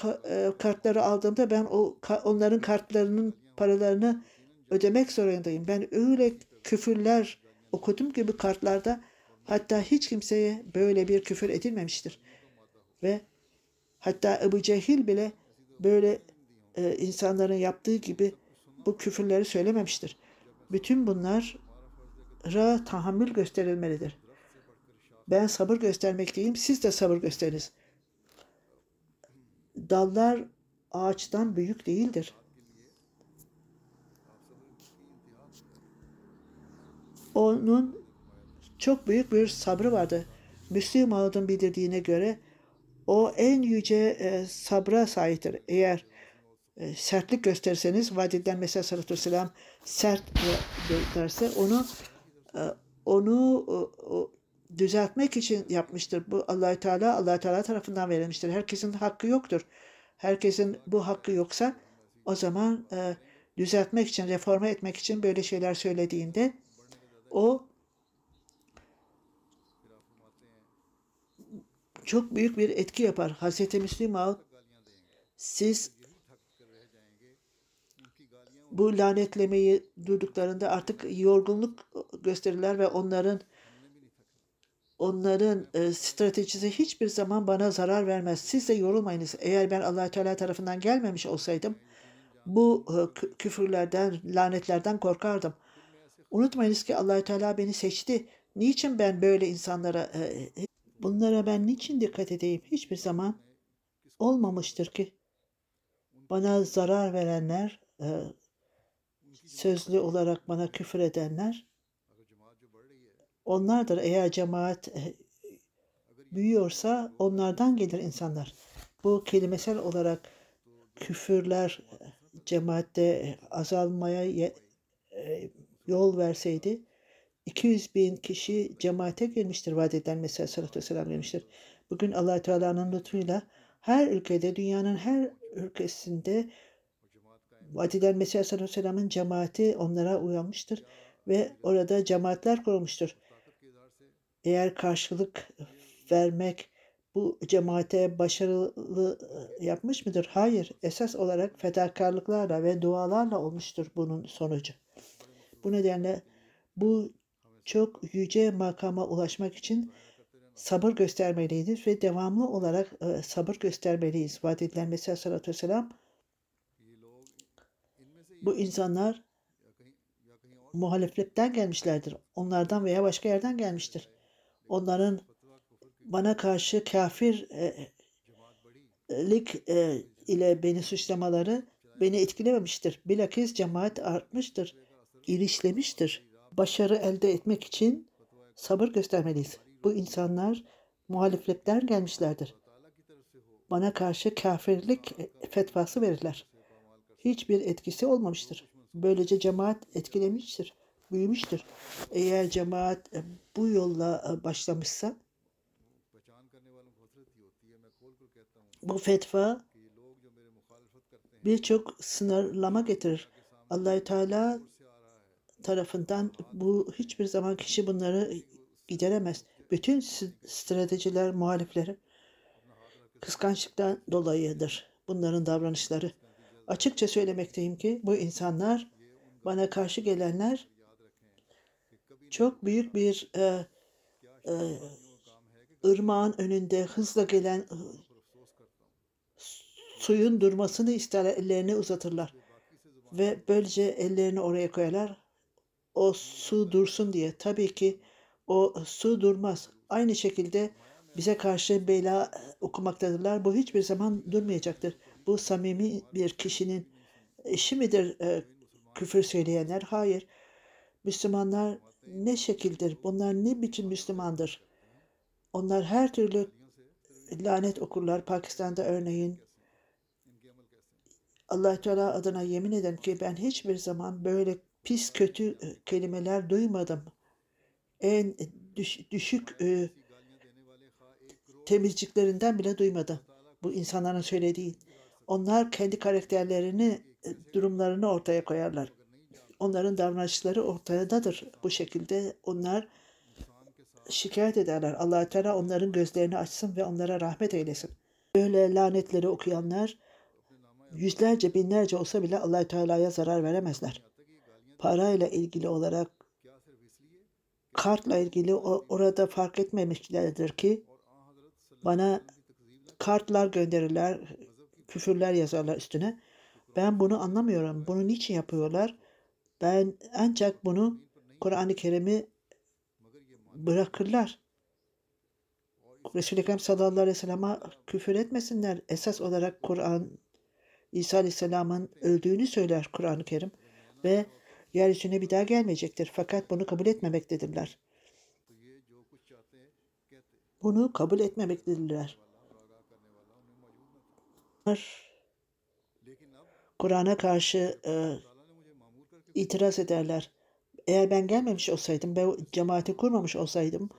kartları aldığımda ben o onların kartlarının paralarını ödemek zorundayım. Ben öyle küfürler okudum ki bu kartlarda hatta hiç kimseye böyle bir küfür edilmemiştir. Ve Hatta Ebu Cehil bile böyle e, insanların yaptığı gibi bu küfürleri söylememiştir. Bütün bunlara tahammül gösterilmelidir. Ben sabır göstermekteyim, siz de sabır gösteriniz. Dallar ağaçtan büyük değildir. Onun çok büyük bir sabrı vardı. Müslim Ağud'un bildirdiğine göre o en yüce e, sabra sahiptir. Eğer e, sertlik gösterirseniz vadiden mesela sallallahu aleyhi sert gösterse onu e, onu o, düzeltmek için yapmıştır. Bu Allahü Teala Allah Teala tarafından verilmiştir. Herkesin hakkı yoktur. Herkesin bu hakkı yoksa o zaman e, düzeltmek için, reforme etmek için böyle şeyler söylediğinde o çok büyük bir etki yapar. Hazreti Müslim siz bu lanetlemeyi duyduklarında artık yorgunluk gösterirler ve onların onların e, stratejisi hiçbir zaman bana zarar vermez. Siz de yorulmayınız. Eğer ben allah Teala tarafından gelmemiş olsaydım bu e, küfürlerden, lanetlerden korkardım. Unutmayınız ki allah Teala beni seçti. Niçin ben böyle insanlara e, Bunlara ben niçin dikkat edeyim? Hiçbir zaman olmamıştır ki. Bana zarar verenler, e, sözlü olarak bana küfür edenler, onlardır. Eğer cemaat e, büyüyorsa onlardan gelir insanlar. Bu kelimesel olarak küfürler e, cemaatte azalmaya yol verseydi 200 bin kişi cemaate girmiştir. Vaat edilen Mesih Aleyhisselatü Vesselam gelmiştir. Bugün allah Teala'nın lütfuyla her ülkede, dünyanın her ülkesinde vaat edilen Mesih Aleyhisselatü Vesselam'ın cemaati onlara uyanmıştır ve orada cemaatler kurulmuştur. Eğer karşılık vermek bu cemaate başarılı yapmış mıdır? Hayır. Esas olarak fedakarlıklarla ve dualarla olmuştur bunun sonucu. Bu nedenle bu çok yüce makama ulaşmak için sabır göstermeliyiz ve devamlı olarak e, sabır göstermeliyiz. Vaat edilen Mesih Aleyhisselatü Vesselam bu insanlar muhalefetten gelmişlerdir. Onlardan veya başka yerden gelmiştir. Onların bana karşı kafirlik e, ile beni suçlamaları beni etkilememiştir. Bilakis cemaat artmıştır, ilişlemiştir başarı elde etmek için sabır göstermeliyiz. Bu insanlar muhaliflikten gelmişlerdir. Bana karşı kafirlik fetvası verirler. Hiçbir etkisi olmamıştır. Böylece cemaat etkilemiştir, büyümüştür. Eğer cemaat bu yolla başlamışsa bu fetva birçok sınırlama getirir. Allahü Teala tarafından bu hiçbir zaman kişi bunları gideremez. Bütün stratejiler muhalifleri kıskançlıktan dolayıdır. Bunların davranışları. Açıkça söylemekteyim ki bu insanlar bana karşı gelenler çok büyük bir e, e, ırmağın önünde hızla gelen e, suyun durmasını ister ellerini uzatırlar. Ve böylece ellerini oraya koyarlar o su dursun diye. Tabii ki o su durmaz. Aynı şekilde bize karşı bela okumaktadırlar. Bu hiçbir zaman durmayacaktır. Bu samimi bir kişinin işi midir e, küfür söyleyenler? Hayır. Müslümanlar ne şekildir? Bunlar ne biçim Müslümandır? Onlar her türlü lanet okurlar. Pakistan'da örneğin allah Teala adına yemin ederim ki ben hiçbir zaman böyle pis kötü e, kelimeler duymadım. En düş- düşük e, temizciklerinden bile duymadım. Bu insanların söylediği. Onlar kendi karakterlerini, e, durumlarını ortaya koyarlar. Onların davranışları ortadadır. Bu şekilde onlar şikayet ederler. allah Teala onların gözlerini açsın ve onlara rahmet eylesin. Böyle lanetleri okuyanlar yüzlerce binlerce olsa bile allah Teala'ya zarar veremezler. Parayla ilgili olarak kartla ilgili orada fark etmemişlerdir ki bana kartlar gönderirler, küfürler yazarlar üstüne. Ben bunu anlamıyorum. Bunu niçin yapıyorlar? Ben ancak bunu Kur'an-ı Kerim'i bırakırlar. Resul-i Ekrem sallallahu aleyhi ve sellem'e küfür etmesinler. Esas olarak Kur'an, İsa aleyhisselamın öldüğünü söyler Kur'an-ı Kerim. Ve yeryüzüne bir daha gelmeyecektir. Fakat bunu kabul etmemektedirler. Bunu kabul etmemektedirler. Kur'an'a karşı e, itiraz ederler. Eğer ben gelmemiş olsaydım ve cemaati kurmamış olsaydım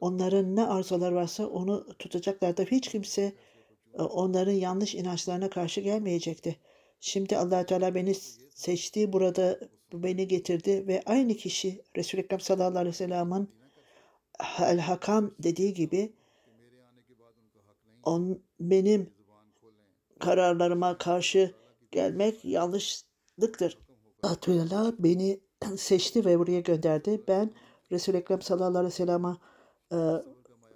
onların ne arzular varsa onu tutacaklardı. Hiç kimse e, onların yanlış inançlarına karşı gelmeyecekti. Şimdi allah Teala beni seçti, burada beni getirdi ve aynı kişi Resul-i Ekrem sallallahu aleyhi ve sellem'in El Hakam dediği gibi on, benim kararlarıma karşı gelmek yanlışlıktır. Teala beni seçti ve buraya gönderdi. Ben Resul-i Ekrem sallallahu aleyhi ve sellem'e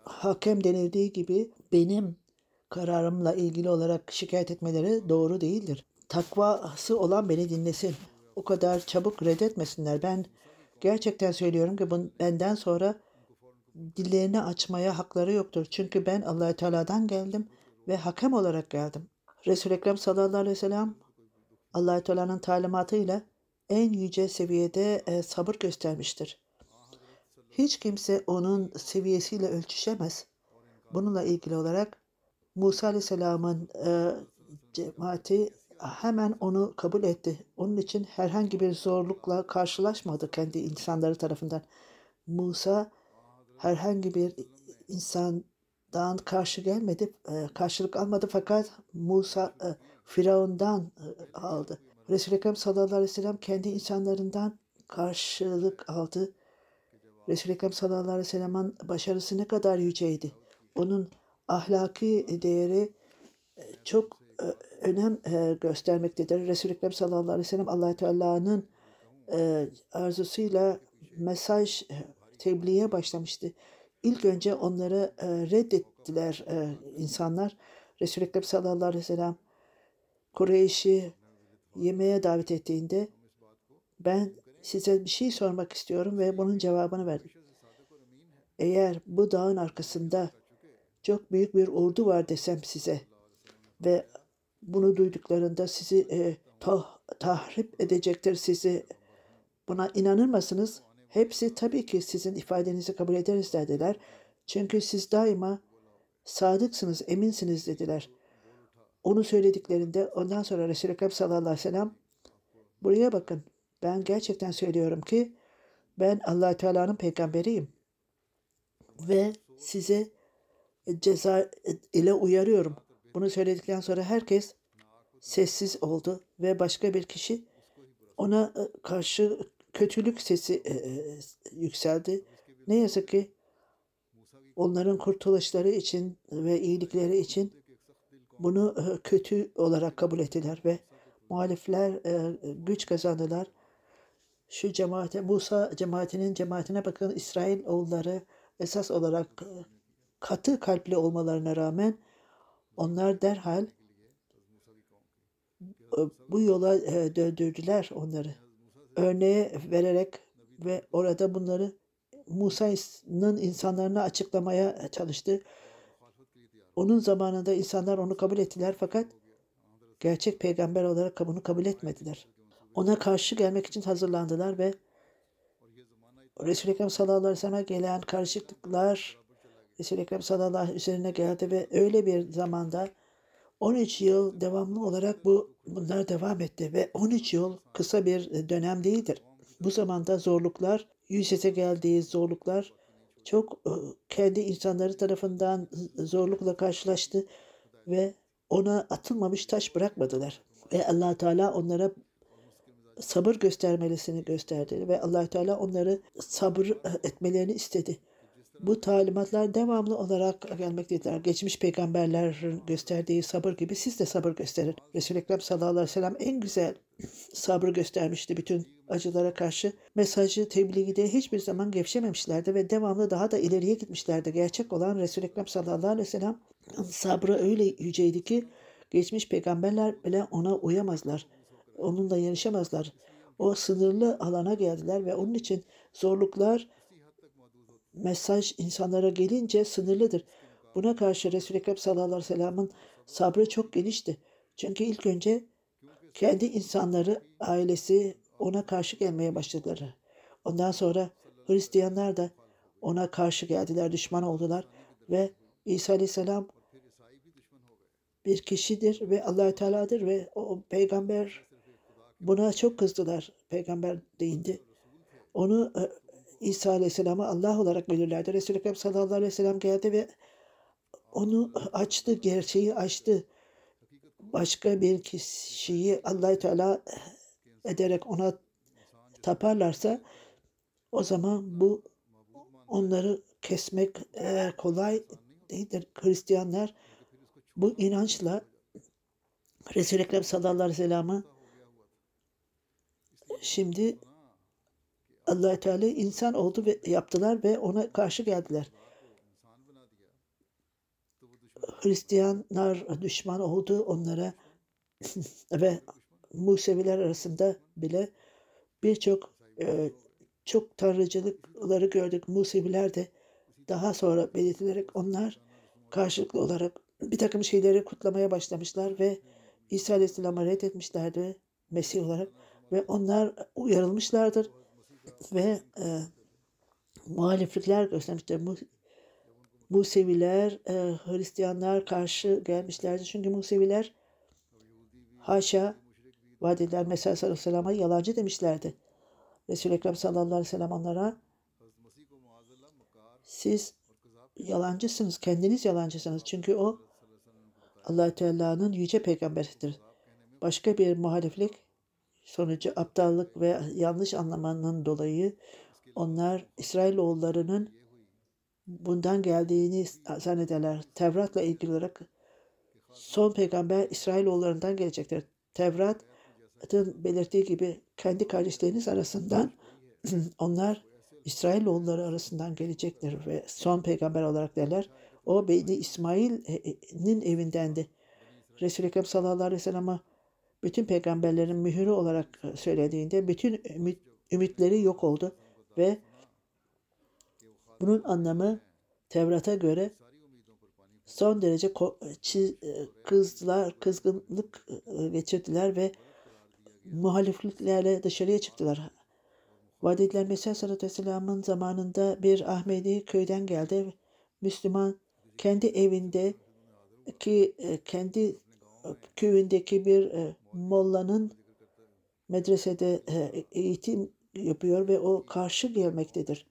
hakem denildiği gibi benim kararımla ilgili olarak şikayet etmeleri doğru değildir. Takvası olan beni dinlesin. O kadar çabuk reddetmesinler. Ben gerçekten söylüyorum ki benden sonra dillerini açmaya hakları yoktur. Çünkü ben allah Teala'dan geldim ve hakem olarak geldim. Resul-i Ekrem sallallahu aleyhi ve sellem allah Teala'nın talimatıyla en yüce seviyede e, sabır göstermiştir. Hiç kimse onun seviyesiyle ölçüşemez. Bununla ilgili olarak Musa Aleyhisselam'ın e, cemaati hemen onu kabul etti. Onun için herhangi bir zorlukla karşılaşmadı kendi insanları tarafından. Musa herhangi bir insandan karşı gelmedi, e, karşılık almadı fakat Musa e, Firavundan e, aldı. Resul-i Ekrem sallallahu aleyhi ve sellem kendi insanlarından karşılık aldı. Resul-i Ekrem sallallahu aleyhi ve sellem'in başarısı ne kadar yüceydi. Onun ahlaki değeri çok önem göstermektedir. Resul-i Ekrem sallallahu aleyhi ve sellem allah Teala'nın arzusuyla mesaj tebliğe başlamıştı. İlk önce onları reddettiler insanlar. Resul-i Ekrem sallallahu aleyhi ve sellem Kureyş'i yemeğe davet ettiğinde ben size bir şey sormak istiyorum ve bunun cevabını verdim. Eğer bu dağın arkasında çok büyük bir ordu var desem size ve bunu duyduklarında sizi e, tah, tahrip edecektir sizi buna inanır mısınız? Hepsi tabii ki sizin ifadenizi kabul ederiz dediler. Çünkü siz daima sadıksınız, eminsiniz dediler. Onu söylediklerinde ondan sonra Resul-i Ekrem sallallahu aleyhi ve sellem buraya bakın. Ben gerçekten söylüyorum ki ben allah Teala'nın peygamberiyim. Ve size ceza ile uyarıyorum. Bunu söyledikten sonra herkes sessiz oldu ve başka bir kişi ona karşı kötülük sesi yükseldi. Ne yazık ki onların kurtuluşları için ve iyilikleri için bunu kötü olarak kabul ettiler ve muhalifler güç kazandılar. Şu cemaate, Musa cemaatinin cemaatine bakın İsrail oğulları esas olarak katı kalpli olmalarına rağmen onlar derhal bu yola döndürdüler onları. Örneğe vererek ve orada bunları Musa'nın insanlarına açıklamaya çalıştı. Onun zamanında insanlar onu kabul ettiler fakat gerçek peygamber olarak bunu kabul etmediler. Ona karşı gelmek için hazırlandılar ve Resul-i Ekrem sallallahu aleyhi ve sellem'e gelen karışıklıklar Resul-i Ekrem sallallahu aleyhi üzerine geldi ve öyle bir zamanda 13 yıl devamlı olarak bu bunlar devam etti ve 13 yıl kısa bir dönem değildir. Bu zamanda zorluklar yüz yüze geldiği zorluklar çok e, kendi insanları tarafından zorlukla karşılaştı ve ona atılmamış taş bırakmadılar. Ve allah Teala onlara sabır göstermelisini gösterdi ve allah Teala onları sabır etmelerini istedi. Bu talimatlar devamlı olarak gelmektedirler. Geçmiş peygamberlerin gösterdiği sabır gibi siz de sabır gösterin. Resul-i Ekrem sallallahu aleyhi ve sellem en güzel sabır göstermişti bütün acılara karşı. Mesajı tebliğde hiçbir zaman gevşememişlerdi ve devamlı daha da ileriye gitmişlerdi. Gerçek olan Resul-i Ekrem sallallahu aleyhi ve sellem sabrı öyle yüceydi ki geçmiş peygamberler bile ona uyamazlar. Onunla yarışamazlar. O sınırlı alana geldiler ve onun için zorluklar mesaj insanlara gelince sınırlıdır. Buna karşı Resul-i Ekrem sallallahu aleyhi ve sellem'in sabrı çok genişti. Çünkü ilk önce kendi insanları, ailesi ona karşı gelmeye başladılar. Ondan sonra Hristiyanlar da ona karşı geldiler, düşman oldular ve İsa aleyhisselam bir kişidir ve allah Teala'dır ve o peygamber buna çok kızdılar. Peygamber değindi. Onu e, İsa Aleyhisselam'ı Allah olarak belirlerdi. Resul-i Ekrem sallallahu aleyhi ve sellem geldi ve onu açtı, gerçeği açtı. Başka bir kişiyi allah Teala ederek ona taparlarsa o zaman bu onları kesmek kolay değildir. Hristiyanlar bu inançla Resul-i Ekrem sallallahu aleyhi ve sellem'i şimdi allah Teala insan oldu ve yaptılar ve ona karşı geldiler. Hristiyanlar düşman oldu onlara ve Museviler arasında bile birçok e, çok tanrıcılıkları gördük. Museviler de daha sonra belirtilerek onlar karşılıklı olarak bir takım şeyleri kutlamaya başlamışlar ve İsa Aleyhisselam'ı reddetmişlerdi Mesih olarak ve onlar uyarılmışlardır ve e, muhaliflikler göstermişler. Museviler, e, Hristiyanlar karşı gelmişlerdi. Çünkü Museviler haşa vadediler Mesih Aleyhisselam'a yalancı demişlerdi. Resul-i Ekrem sallallahu aleyhi ve sellem onlara siz yalancısınız, kendiniz yalancısınız. Çünkü o allah Teala'nın yüce peygamberidir. Başka bir muhaliflik sonucu aptallık ve yanlış anlamanın dolayı onlar İsrailoğullarının bundan geldiğini zannederler. Tevrat'la ilgili olarak son peygamber İsrailoğullarından gelecektir. Tevrat'ın belirttiği gibi kendi kardeşleriniz arasından onlar İsrailoğulları arasından gelecektir ve son peygamber olarak derler. O Beyni İsmail'in evindendi. Resul-i Ekrem sallallahu aleyhi ve sellem'e bütün peygamberlerin mühürü olarak e, söylediğinde bütün ümit, ümitleri yok oldu ve bunun anlamı Tevrat'a göre son derece e, kızdılar, kızgınlık e, geçirdiler ve muhalifliklerle dışarıya çıktılar. Vadediler Mesih Sallallahu Aleyhi zamanında bir Ahmedi köyden geldi. Müslüman kendi evinde ki kendi köyündeki bir e, mollanın medresede e, eğitim yapıyor ve o karşı gelmektedir.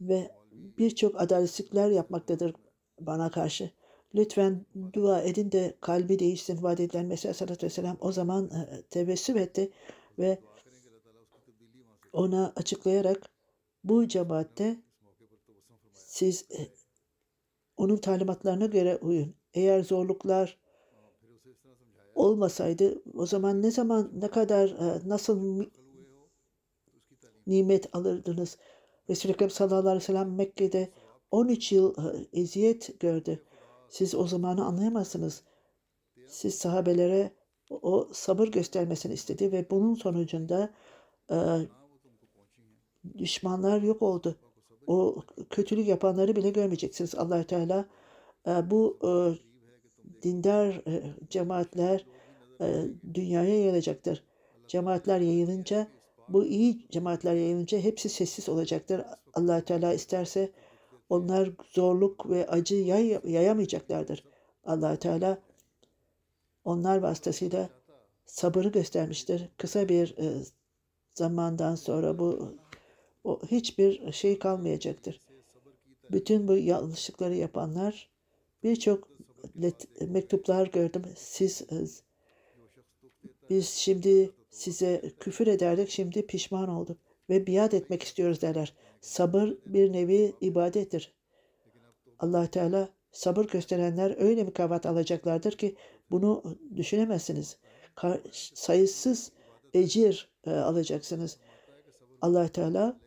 Ve birçok adaletsizlikler yapmaktadır bana karşı. Lütfen dua edin de kalbi değişsin vaat edilen Mesih Aleyhisselatü Vesselam o zaman e, tebessüm etti ve ona açıklayarak bu cemaatte siz e, onun talimatlarına göre uyun. Eğer zorluklar olmasaydı o zaman ne zaman ne kadar e, nasıl nimet alırdınız? Resul-i Ekrem sallallahu aleyhi ve sellem Mekke'de 13 yıl e, eziyet gördü. Siz o zamanı anlayamazsınız. Siz sahabelere o sabır göstermesini istedi ve bunun sonucunda e, düşmanlar yok oldu. O kötülük yapanları bile görmeyeceksiniz. allah Teala bu dindar e, cemaatler e, dünyaya yayılacaktır. Cemaatler yayılınca bu iyi cemaatler yayılınca hepsi sessiz olacaktır. allah Teala isterse onlar zorluk ve acı yay, yayamayacaklardır. allah Teala onlar vasıtasıyla sabırı göstermiştir. Kısa bir e, zamandan sonra bu o hiçbir şey kalmayacaktır. Bütün bu yanlışlıkları yapanlar birçok let- mektuplar gördüm. Siz biz şimdi size küfür ederdik, şimdi pişman olduk ve biat etmek istiyoruz derler. Sabır bir nevi ibadettir. allah Teala sabır gösterenler öyle mükafat alacaklardır ki bunu düşünemezsiniz. Ka- sayısız ecir e, alacaksınız. allah Teala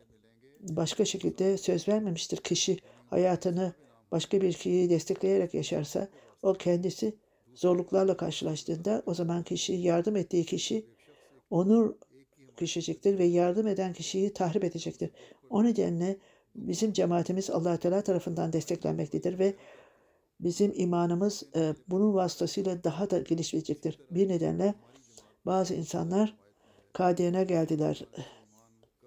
başka şekilde söz vermemiştir. Kişi hayatını başka bir kişiyi destekleyerek yaşarsa o kendisi zorluklarla karşılaştığında o zaman kişi yardım ettiği kişi onur düşecektir ve yardım eden kişiyi tahrip edecektir. O nedenle bizim cemaatimiz allah Teala tarafından desteklenmektedir ve bizim imanımız e, bunun vasıtasıyla daha da gelişecektir. Bir nedenle bazı insanlar KDN'e geldiler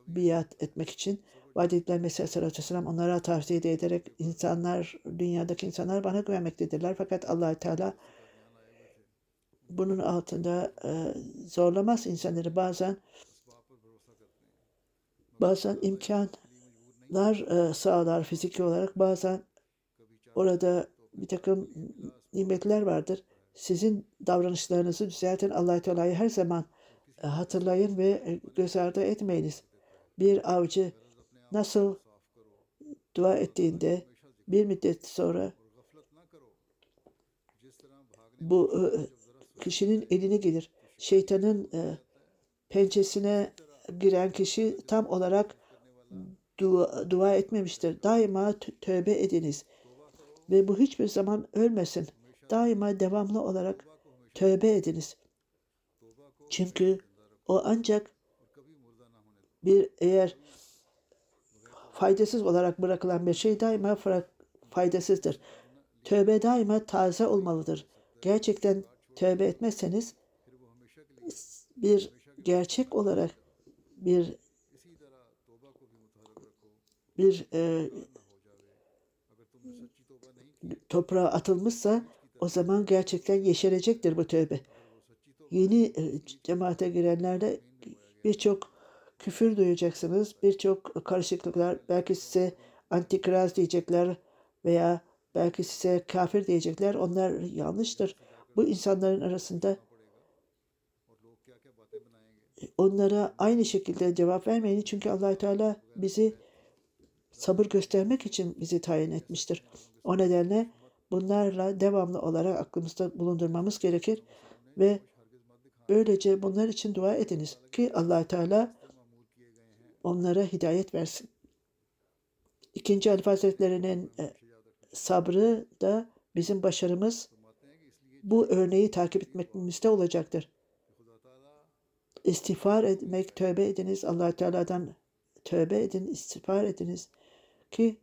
biat etmek için. Vadidler Mesih Aleyhisselatü Vesselam onlara tavsiye ederek insanlar, dünyadaki insanlar bana güvenmektedirler. Fakat allah Teala bunun altında e, zorlamaz insanları bazen bazen imkanlar e, sağlar fiziki olarak bazen orada bir takım nimetler vardır. Sizin davranışlarınızı düzeltin. allah Teala'yı her zaman e, hatırlayın ve göz ardı etmeyiniz. Bir avcı nasıl dua ettiğinde bir müddet sonra bu e, kişinin eline gelir. Şeytanın e, pençesine giren kişi tam olarak dua, dua etmemiştir. Daima tövbe ediniz. Ve bu hiçbir zaman ölmesin. Daima devamlı olarak tövbe ediniz. Çünkü o ancak bir eğer faydasız olarak bırakılan bir şey daima faydasızdır. Tövbe daima taze olmalıdır. Gerçekten tövbe etmezseniz bir gerçek olarak bir bir e, toprağa atılmışsa o zaman gerçekten yeşerecektir bu tövbe. Yeni e, cemaate girenlerde birçok küfür duyacaksınız, birçok karışıklıklar, belki size antikraz diyecekler veya belki size kafir diyecekler. Onlar yanlıştır. Bu insanların arasında onlara aynı şekilde cevap vermeyin. Çünkü allah Teala bizi sabır göstermek için bizi tayin etmiştir. O nedenle bunlarla devamlı olarak aklımızda bulundurmamız gerekir ve böylece bunlar için dua ediniz ki allah Teala onlara hidayet versin. İkinci Alif Hazretleri'nin e, sabrı da bizim başarımız bu örneği takip etmekimizde olacaktır istiğfar etmek, tövbe ediniz. allah Teala'dan tövbe edin, istiğfar ediniz ki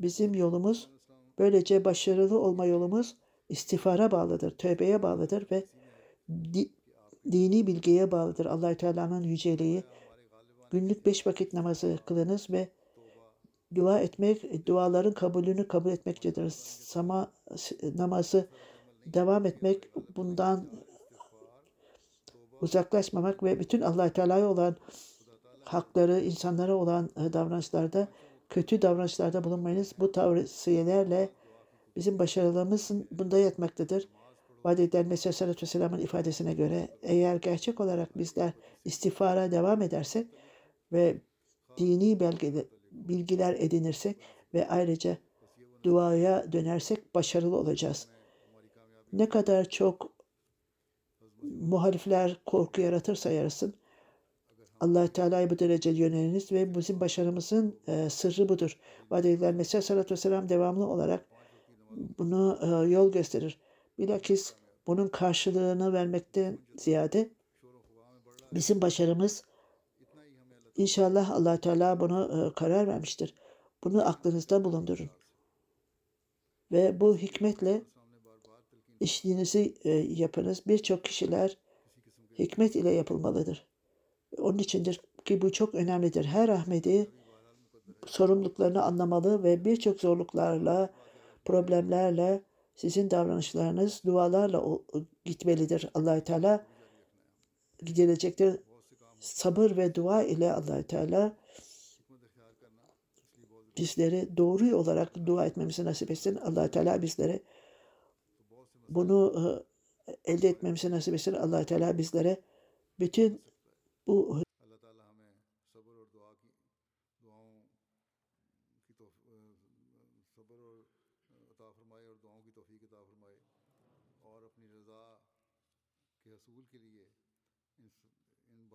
bizim yolumuz böylece başarılı olma yolumuz istiğfara bağlıdır, tövbeye bağlıdır ve di, dini bilgiye bağlıdır. allah Teala'nın yüceliği. Günlük beş vakit namazı kılınız ve dua etmek, duaların kabulünü kabul etmektedir. Sama namazı devam etmek bundan uzaklaşmamak ve bütün allah Teala'ya olan hakları, insanlara olan e, davranışlarda, kötü davranışlarda bulunmayınız. Bu tavsiyelerle bizim başarılarımızın bunda yatmaktadır. Vaad edilen Mesih Aleyhisselatü Vesselam'ın ifadesine göre eğer gerçek olarak bizler istiğfara devam edersek ve dini belgeler, bilgiler edinirsek ve ayrıca duaya dönersek başarılı olacağız. Ne kadar çok muhalifler korku yaratırsa yarasın allah Teala'ya bu derece yöneliniz ve bizim başarımızın e, sırrı budur. Vadeliler Mesih Aleyhisselatü Vesselam devamlı olarak bunu e, yol gösterir. Bilakis bunun karşılığını vermekten ziyade bizim başarımız inşallah allah Teala bunu e, karar vermiştir. Bunu aklınızda bulundurun. Ve bu hikmetle işliğinizi e, yapınız. Birçok kişiler hikmet ile yapılmalıdır. Onun içindir ki bu çok önemlidir. Her Ahmedi sorumluluklarını anlamalı ve birçok zorluklarla, problemlerle Sizin davranışlarınız dualarla gitmelidir. Allahü Teala gidilecektir. Sabır ve dua ile Allahü Teala bizleri doğru olarak dua etmemizi nasip etsin. Allahü Teala bizlere bunu e, elde etmemizi nasip etsin. Allahü Teala bizlere bütün bu